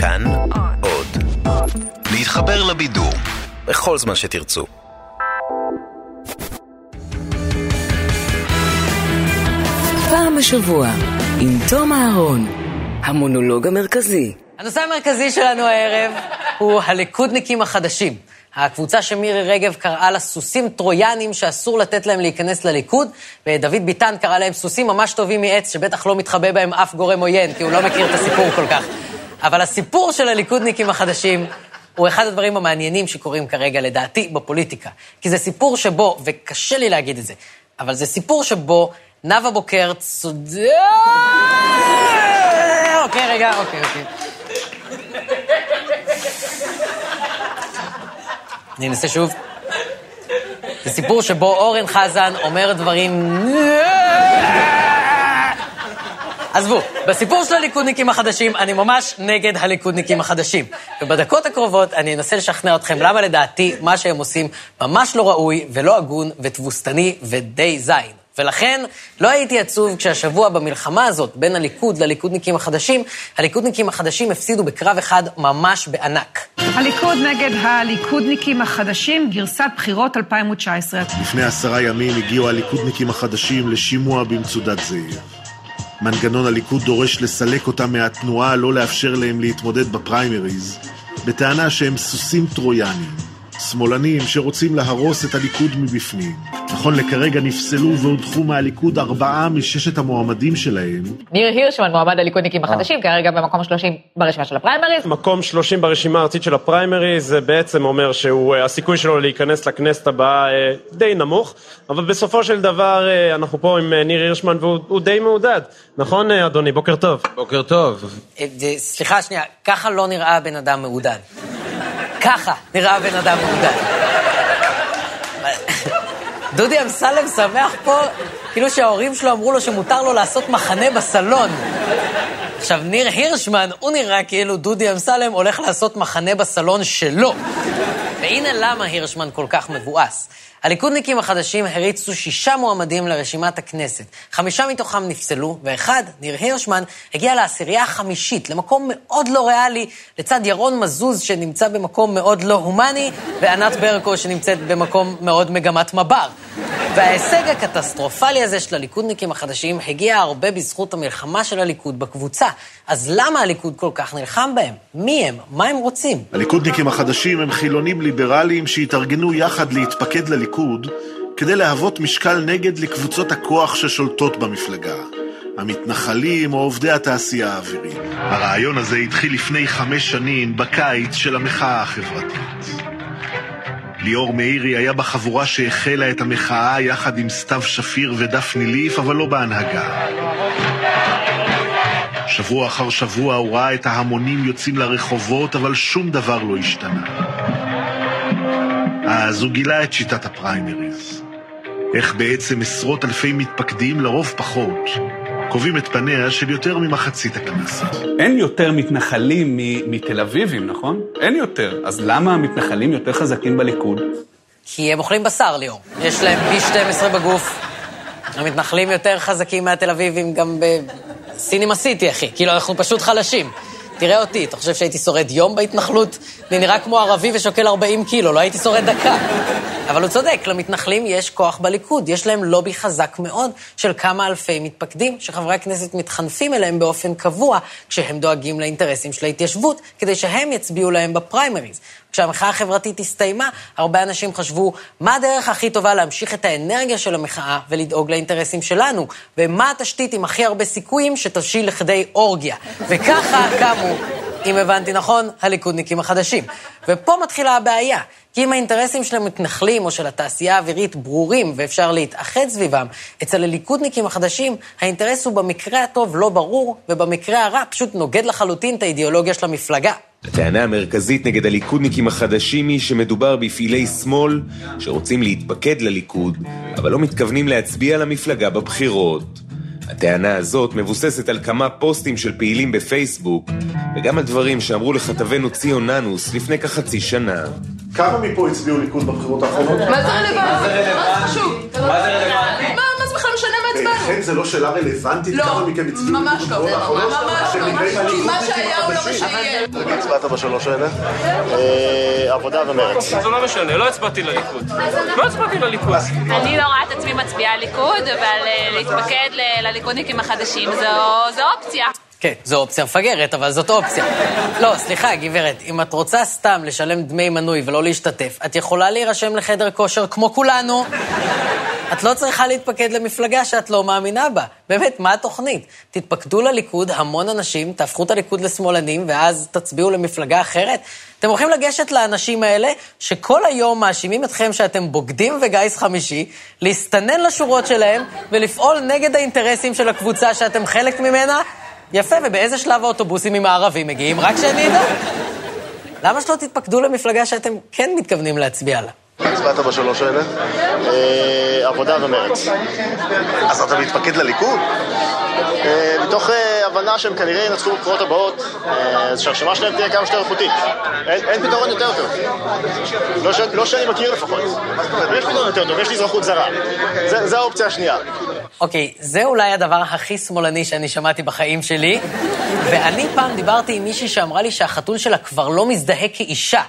כאן עוד. להתחבר לבידור בכל זמן שתרצו. פעם בשבוע, עם תום אהרון, המונולוג המרכזי. הנושא המרכזי שלנו הערב הוא הליכודניקים החדשים. הקבוצה שמירי רגב קראה לה סוסים טרויאנים שאסור לתת להם להיכנס לליכוד, ודוד ביטן קרא להם סוסים ממש טובים מעץ שבטח לא מתחבא בהם אף גורם עוין, כי הוא לא מכיר את הסיפור כל כך. אבל הסיפור של הליכודניקים החדשים הוא אחד הדברים המעניינים שקורים כרגע, לדעתי, בפוליטיקה. כי זה סיפור שבו, וקשה לי להגיד את זה, אבל זה סיפור שבו נאוה בוקר צודק... אוקיי, רגע, אוקיי, אוקיי. אני אנסה שוב. זה סיפור שבו אורן חזן אומר דברים... עזבו, בסיפור של הליכודניקים החדשים, אני ממש נגד הליכודניקים החדשים. ובדקות הקרובות אני אנסה לשכנע אתכם למה לדעתי מה שהם עושים ממש לא ראוי ולא הגון ותבוסתני ודי זין. ולכן לא הייתי עצוב כשהשבוע במלחמה הזאת בין הליכוד לליכודניקים החדשים, הליכודניקים החדשים הפסידו בקרב אחד ממש בענק. הליכוד נגד הליכודניקים החדשים, גרסת בחירות 2019. לפני עשרה ימים הגיעו הליכודניקים החדשים לשימוע במצודת זאב. מנגנון הליכוד דורש לסלק אותם מהתנועה, לא לאפשר להם להתמודד בפריימריז, בטענה שהם סוסים טרויאנים, שמאלנים שרוצים להרוס את הליכוד מבפנים. נכון לכרגע נפסלו והודחו מהליכוד ארבעה מששת המועמדים שלהם. ניר הירשמן, מועמד הליכודניקים החדשים, כרגע במקום 30 ברשימה של הפריימריז. מקום 30 ברשימה הארצית של הפריימריז, זה בעצם אומר שהסיכוי שלו להיכנס לכנסת הבאה אה, די נמוך, אבל בסופו של דבר אה, אנחנו פה עם אה, ניר הירשמן והוא די מעודד. נכון, אדוני? בוקר טוב. בוקר טוב. סליחה שנייה, ככה לא נראה בן אדם מעודד. ככה נראה בן אדם מעודד. דודי אמסלם שמח פה, כאילו שההורים שלו אמרו לו שמותר לו לעשות מחנה בסלון. עכשיו, ניר הירשמן, הוא נראה כאילו דודי אמסלם הולך לעשות מחנה בסלון שלו. והנה למה הירשמן כל כך מבואס. הליכודניקים החדשים הריצו שישה מועמדים לרשימת הכנסת. חמישה מתוכם נפסלו, ואחד, ניר הירשמן, הגיע לעשירייה החמישית, למקום מאוד לא ריאלי, לצד ירון מזוז שנמצא במקום מאוד לא הומני, וענת ברקו שנמצאת במקום מאוד מגמת מב"ר. וההישג הקטסטרופלי הזה של הליכודניקים החדשים הגיע הרבה בזכות המלחמה של הליכוד בקבוצה. אז למה הליכוד כל כך נלחם בהם? מי הם? מה הם רוצים? הליכודניקים החדשים הם חילונים ליברליים שהתארגנו יחד להתפקד לליכוד כדי להוות משקל נגד לקבוצות הכוח ששולטות במפלגה. המתנחלים או עובדי התעשייה האווירית. הרעיון הזה התחיל לפני חמש שנים, בקיץ של המחאה החברתית. ליאור מאירי היה בחבורה שהחלה את המחאה יחד עם סתיו שפיר ודפני ליף, אבל לא בהנהגה. שבוע אחר שבוע הוא ראה את ההמונים יוצאים לרחובות, אבל שום דבר לא השתנה. אז הוא גילה את שיטת הפריימריז. איך בעצם עשרות אלפי מתפקדים, לרוב פחות, קובעים את פניה של יותר ממחצית הכנסת. אין יותר מתנחלים מתל אביבים, נכון? אין יותר. אז למה המתנחלים יותר חזקים בליכוד? כי הם אוכלים בשר, ליאור. יש להם פי 12 בגוף. המתנחלים יותר חזקים מהתל אביבים גם בסינימה סיטי, אחי. כאילו, אנחנו פשוט חלשים. תראה אותי, אתה חושב שהייתי שורד יום בהתנחלות? אני נראה כמו ערבי ושוקל 40 קילו, לא הייתי שורד דקה. אבל הוא צודק, למתנחלים יש כוח בליכוד, יש להם לובי חזק מאוד של כמה אלפי מתפקדים, שחברי הכנסת מתחנפים אליהם באופן קבוע, כשהם דואגים לאינטרסים של ההתיישבות, כדי שהם יצביעו להם בפריימריז. כשהמחאה החברתית הסתיימה, הרבה אנשים חשבו, מה הדרך הכי טובה להמשיך את האנרגיה של המחאה ולדאוג לאינטרסים שלנו? ומה התשתית עם הכי הרבה סיכויים שתבשיל לכדי אורגיה? וככה קמו, אם הבנתי נכון, הליכודניקים החדשים. ופה מתחילה הבעיה. כי אם האינטרסים של המתנחלים או של התעשייה האווירית ברורים ואפשר להתאחד סביבם, אצל הליכודניקים החדשים האינטרס הוא במקרה הטוב לא ברור, ובמקרה הרע פשוט נוגד לחלוטין את האידיאולוגיה של המפלגה. הטענה המרכזית נגד הליכודניקים החדשים היא שמדובר בפעילי שמאל שרוצים להתפקד לליכוד, אבל לא מתכוונים להצביע למפלגה בבחירות. הטענה הזאת מבוססת על כמה פוסטים של פעילים בפייסבוק, וגם על דברים שאמרו לכתבנו ציון ננוס לפני כחצי שנה. כמה מפה הצביעו ליכוד בבחירות האחרונות? מה זה רלוונטי? מה זה חשוב? מה זה רלוונטי? מה זה בכלל משנה מה לכן זה לא שאלה רלוונטית לא, כמה מכם הצביעו ממש לא, האחרונות? ממש לא, ממש, כי מה שהיה הוא לא מה? שיהיה. למי הצבעת בשלוש האלה? אה, עבודה ומרץ. זה לא משנה, לא הצבעתי לליכוד. לא הצבעתי לליכוד. אני לא רואה את עצמי מצביעה ליכוד, אבל אה, להתפקד ל- לליכודניקים החדשים זו- זו אופציה. כן, זו אופציה מפגרת, אבל זאת אופציה. לא, סליחה, גברת, אם את רוצה סתם לשלם דמי מנוי ולא להשתתף, את יכולה להירשם לחדר כושר כמו כולנו. את לא צריכה להתפקד למפלגה שאת לא מאמינה בה. באמת, מה התוכנית? תתפקדו לליכוד המון אנשים, תהפכו את הליכוד לשמאלנים, ואז תצביעו למפלגה אחרת? אתם הולכים לגשת לאנשים האלה, שכל היום מאשימים אתכם שאתם בוגדים וגיס חמישי, להסתנן לשורות שלהם ולפעול נגד האינטרסים של הקבוצה שאתם חלק ממנה? יפה, ובאיזה שלב האוטובוסים עם הערבים מגיעים? רק שאני אדע. למה שלא תתפקדו למפלגה שאתם כן מתכוונים להצביע לה? הצבעת בשלוש האלה? אה, עבודה ומרץ. אז אתה מתפקד לליכוד? אה, מתוך אה, הבנה שהם כנראה ינצחו בבחירות הבאות, אז שהרשימה שלהם תהיה כמה שיותר איכותית. אין פתרון יותר טוב. לא לא שאני מכיר לפחות. יש פתרון יותר טוב, יש לי אזרחות זרה. זה האופציה השנייה. אוקיי, זה אולי הדבר הכי שמאלני שאני שמעתי בחיים שלי, ואני פעם דיברתי עם מישהי שאמרה לי שהחתול שלה כבר לא מזדהה כאישה.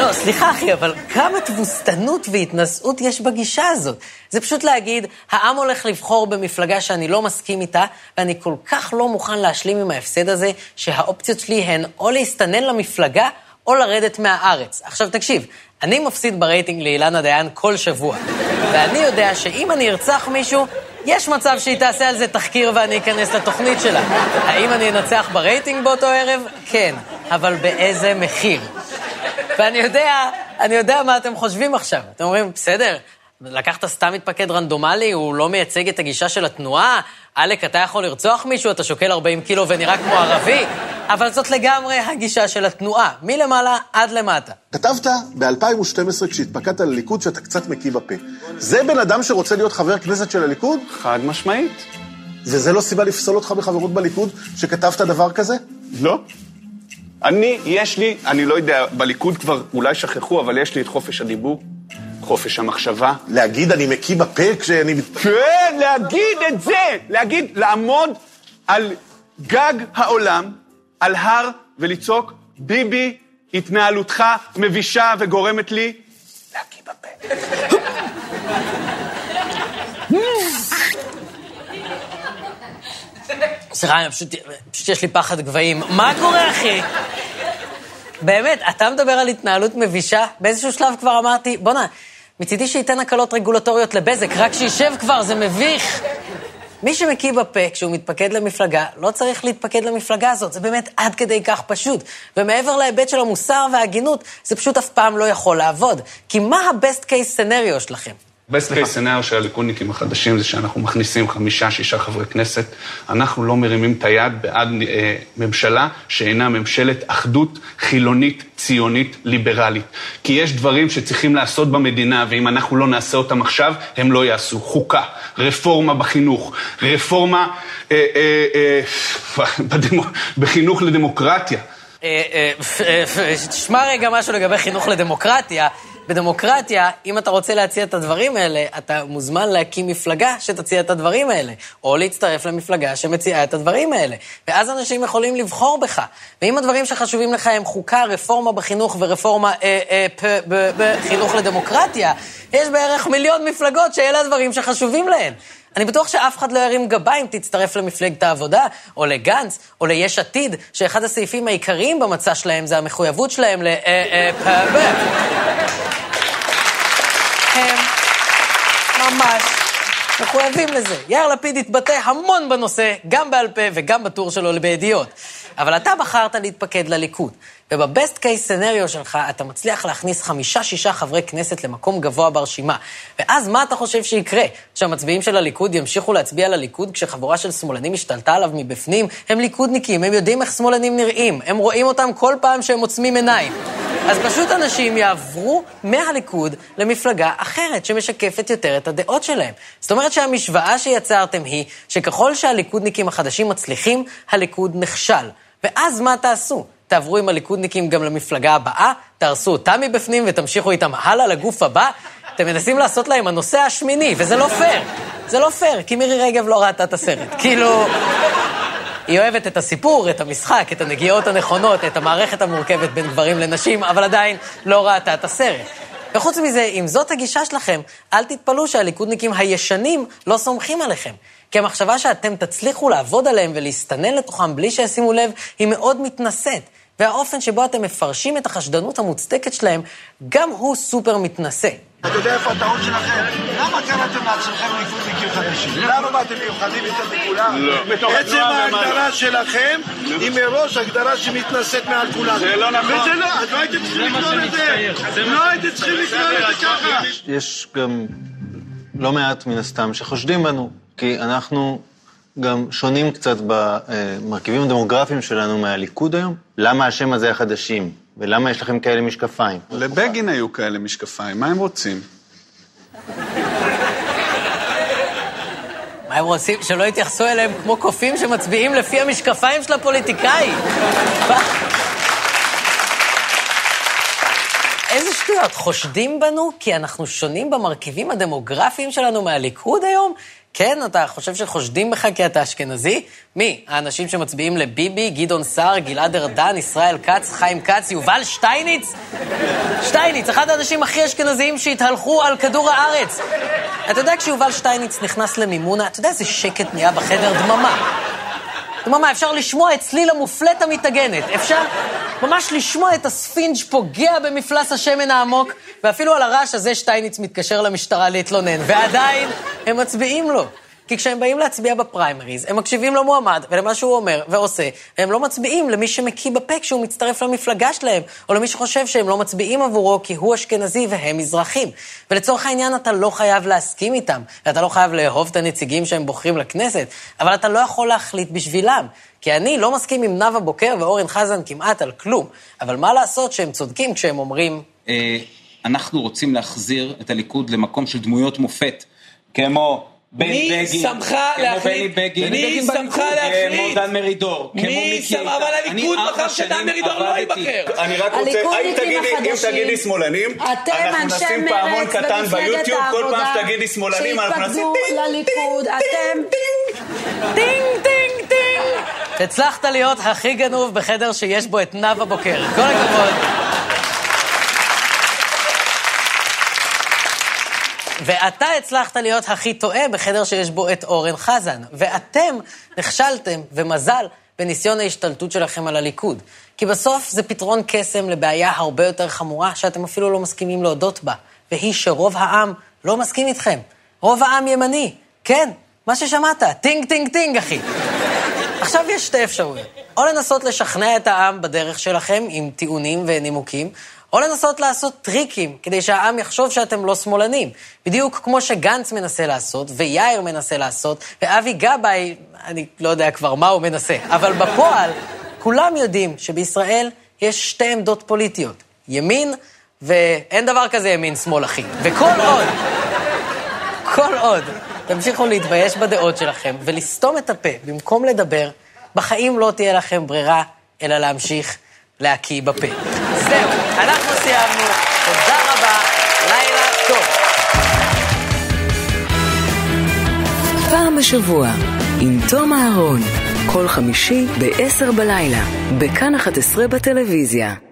לא, סליחה אחי, אבל כמה תבוסתנות והתנשאות יש בגישה הזאת. זה פשוט להגיד, העם הולך לבחור במפלגה שאני לא מסכים איתה, ואני כל כך לא מוכן להשלים עם ההפסד הזה, שהאופציות שלי הן או להסתנן למפלגה, או לרדת מהארץ. עכשיו תקשיב, אני מפסיד ברייטינג לאילנה דיין כל שבוע, ואני יודע שאם אני ארצח מישהו, יש מצב שהיא תעשה על זה תחקיר ואני אכנס לתוכנית שלה. האם אני אנצח ברייטינג באותו ערב? כן, אבל באיזה מחיר? ואני יודע, אני יודע מה אתם חושבים עכשיו. אתם אומרים, בסדר, לקחת סתם מתפקד רנדומלי, הוא לא מייצג את הגישה של התנועה, עלק, אתה יכול לרצוח מישהו, אתה שוקל 40 קילו ונראה כמו ערבי, אבל זאת לגמרי הגישה של התנועה, מלמעלה עד למטה. כתבת ב-2012, כשהתפקדת לליכוד, שאתה קצת מקיא בפה. זה בן אדם שרוצה להיות חבר כנסת של הליכוד? חד משמעית. וזה לא סיבה לפסול אותך בחברות בליכוד, שכתבת דבר כזה? לא. אני, יש לי, אני לא יודע, בליכוד כבר אולי שכחו, אבל יש לי את חופש הדיבור, חופש המחשבה. להגיד אני מקיא בפה כשאני... כן, להגיד את זה! להגיד, לעמוד על גג העולם, על הר, ולצעוק, ביבי, התנהלותך מבישה וגורמת לי להקיא בפה. סליחה, פשוט יש לי פחד גבהים. מה קורה, אחי? באמת, אתה מדבר על התנהלות מבישה? באיזשהו שלב כבר אמרתי, בואנה, מצידי שייתן הקלות רגולטוריות לבזק, רק שישב כבר, זה מביך. מי שמקיא בפה כשהוא מתפקד למפלגה, לא צריך להתפקד למפלגה הזאת, זה באמת עד כדי כך פשוט. ומעבר להיבט של המוסר וההגינות, זה פשוט אף פעם לא יכול לעבוד. כי מה ה-best case scenario שלכם? בסט קייס סנאריו של הליכודניקים החדשים זה שאנחנו מכניסים חמישה, שישה חברי כנסת. אנחנו לא מרימים את היד בעד אה, ממשלה שאינה ממשלת אחדות חילונית, ציונית, ליברלית. כי יש דברים שצריכים לעשות במדינה, ואם אנחנו לא נעשה אותם עכשיו, הם לא יעשו. חוקה, רפורמה בחינוך, רפורמה אה, אה, אה, בחינוך לדמוקרטיה. אה, אה, אה, תשמע רגע משהו לגבי חינוך לדמוקרטיה. בדמוקרטיה, אם אתה רוצה להציע את הדברים האלה, אתה מוזמן להקים מפלגה שתציע את הדברים האלה, או להצטרף למפלגה שמציעה את הדברים האלה. ואז אנשים יכולים לבחור בך. ואם הדברים שחשובים לך הם חוקה, רפורמה בחינוך ורפורמה אה, אה, פ, ב, בחינוך לדמוקרטיה, יש בערך מיליון מפלגות שאלה הדברים שחשובים להן. אני בטוח שאף אחד לא ירים גבה אם תצטרף למפלגת העבודה, או לגנץ, או ליש עתיד, שאחד הסעיפים העיקריים במצע שלהם זה המחויבות שלהם ל... ממש מחויבים לזה. יאיר לפיד התבטא המון בנושא, גם בעל פה וגם בטור שלו בידיעות. אבל אתה בחרת להתפקד לליכוד, ובבסט קייס סנריו שלך אתה מצליח להכניס חמישה-שישה חברי כנסת למקום גבוה ברשימה. ואז מה אתה חושב שיקרה? שהמצביעים של הליכוד ימשיכו להצביע לליכוד כשחבורה של שמאלנים השתלטה עליו מבפנים? הם ליכודניקים, הם יודעים איך שמאלנים נראים, הם רואים אותם כל פעם שהם עוצמים עיניים. אז פשוט אנשים יעברו מהליכוד למפלגה אחרת שמשקפת יותר את הדעות שלהם. זאת אומרת שהמשוואה שיצרתם היא שככל שהליכודניקים החדשים מצליחים, הליכוד נכשל. ואז מה תעשו? תעברו עם הליכודניקים גם למפלגה הבאה, תהרסו אותם מבפנים ותמשיכו איתם הלאה לגוף הבא? אתם מנסים לעשות להם הנושא השמיני, וזה לא פייר. זה לא פייר, כי מירי רגב לא ראתה את הסרט. כאילו, היא אוהבת את הסיפור, את המשחק, את הנגיעות הנכונות, את המערכת המורכבת בין גברים לנשים, אבל עדיין לא ראתה את הסרט. וחוץ מזה, אם זאת הגישה שלכם, אל תתפלאו שהליכודניקים הישנים לא סומכים עליכם. כי המחשבה שאתם תצליחו לעבוד עליהם ולהסתנן לתוכם בלי שישימו לב, היא מאוד מתנשאת. והאופן שבו אתם מפרשים את החשדנות המוצדקת שלהם, גם הוא סופר מתנשא. אתה יודע איפה הטעות שלכם? למה קראתם לעצמכם ליכודניקים חדשים? למה באתם מיוחדים יותר מכולם? מתוך עצם התנועה ההגדרה ומעלה. שלכם היא מראש הגדרה שמתנשאת מעל כולם. זה לא נכון. וזה לא, אז לא הייתם צריכים זה לקרוא. שמצטייר. זה לא הייתם צריכים לקרוא לזה ככה. יש גם לא מעט מן הסתם שחושדים בנו, כי אנחנו גם שונים קצת במרכיבים הדמוגרפיים שלנו מהליכוד היום. למה השם הזה החדשים? ולמה יש לכם כאלה משקפיים? לבגין היו כאלה משקפיים, מה הם רוצים? מה הם רוצים? שלא יתייחסו אליהם כמו קופים שמצביעים לפי המשקפיים של הפוליטיקאי. איזה שטויות, חושדים בנו כי אנחנו שונים במרכיבים הדמוגרפיים שלנו מהליכוד היום? כן, אתה חושב שחושדים בך כי אתה אשכנזי? מי? האנשים שמצביעים לביבי, גדעון סער, גלעד ארדן, ישראל כץ, חיים כץ, יובל שטייניץ? שטייניץ, אחד האנשים הכי אשכנזיים שהתהלכו על כדור הארץ. אתה יודע, כשיובל שטייניץ נכנס למימונה, אתה יודע איזה שקט נהיה בחדר? דממה. דממה, אפשר לשמוע את צליל המופלט המתנגנת. אפשר ממש לשמוע את הספינג' פוגע במפלס השמן העמוק, ואפילו על הרעש הזה שטייניץ מתקשר למשטרה להתלונן, ועדיין הם מצביעים לו. כי כשהם באים להצביע בפריימריז, הם מקשיבים למועמד ולמה שהוא אומר ועושה, והם לא מצביעים למי שמקיא בפה כשהוא מצטרף למפלגה שלהם, או למי שחושב שהם לא מצביעים עבורו כי הוא אשכנזי והם מזרחים. ולצורך העניין אתה לא חייב להסכים איתם, ואתה לא חייב לאהוב את הנציגים שהם בוחרים לכנסת, אבל אתה לא יכול להחליט בשבילם. כי אני לא מסכים עם נאוה בוקר ואורן חזן כמעט על כלום, אבל מה לעשות שהם צודקים כשהם אומרים... אה, אנחנו רוצים להחזיר את הליכוד למקום של דמויות מופת, כמו מי שמך להחליט? מי שמך בליכוד, להחליט? דן מרידור, כמו מי איתן. אבל אני הליכוד בחר שדן מרידור לא. ייבחר. אני רק רוצה, אם תגידי, אם החדשים. תגידי שמאלנים, אתם, אנחנו נשים פעמון קטן ביוטיוב, כל פעם שתגידי שמאלנים, אנחנו שהתפקדו לליכוד, אתם... טינג, טינג, טינג. הצלחת להיות הכי גנוב בחדר שיש בו את נאוה בוקר. כל הכבוד. ואתה הצלחת להיות הכי טועה בחדר שיש בו את אורן חזן. ואתם נכשלתם, ומזל, בניסיון ההשתלטות שלכם על הליכוד. כי בסוף זה פתרון קסם לבעיה הרבה יותר חמורה, שאתם אפילו לא מסכימים להודות בה, והיא שרוב העם לא מסכים איתכם. רוב העם ימני. כן, מה ששמעת, טינג טינג טינג, אחי. עכשיו יש שתי אפשרויות. או לנסות לשכנע את העם בדרך שלכם עם טיעונים ונימוקים, או לנסות לעשות טריקים כדי שהעם יחשוב שאתם לא שמאלנים. בדיוק כמו שגנץ מנסה לעשות, ויאיר מנסה לעשות, ואבי גבאי, אני לא יודע כבר מה הוא מנסה, אבל בפועל, כולם יודעים שבישראל יש שתי עמדות פוליטיות. ימין, ואין דבר כזה ימין-שמאל, אחי. וכל עוד, כל עוד תמשיכו להתבייש בדעות שלכם ולסתום את הפה במקום לדבר, בחיים לא תהיה לכם ברירה אלא להמשיך להקיא בפה. זהו, אנחנו סיימנו. תודה רבה, לילה טוב. פעם בשבוע, עם תום אהרון, כל חמישי ב-10 בלילה, בכאן 11 בטלוויזיה.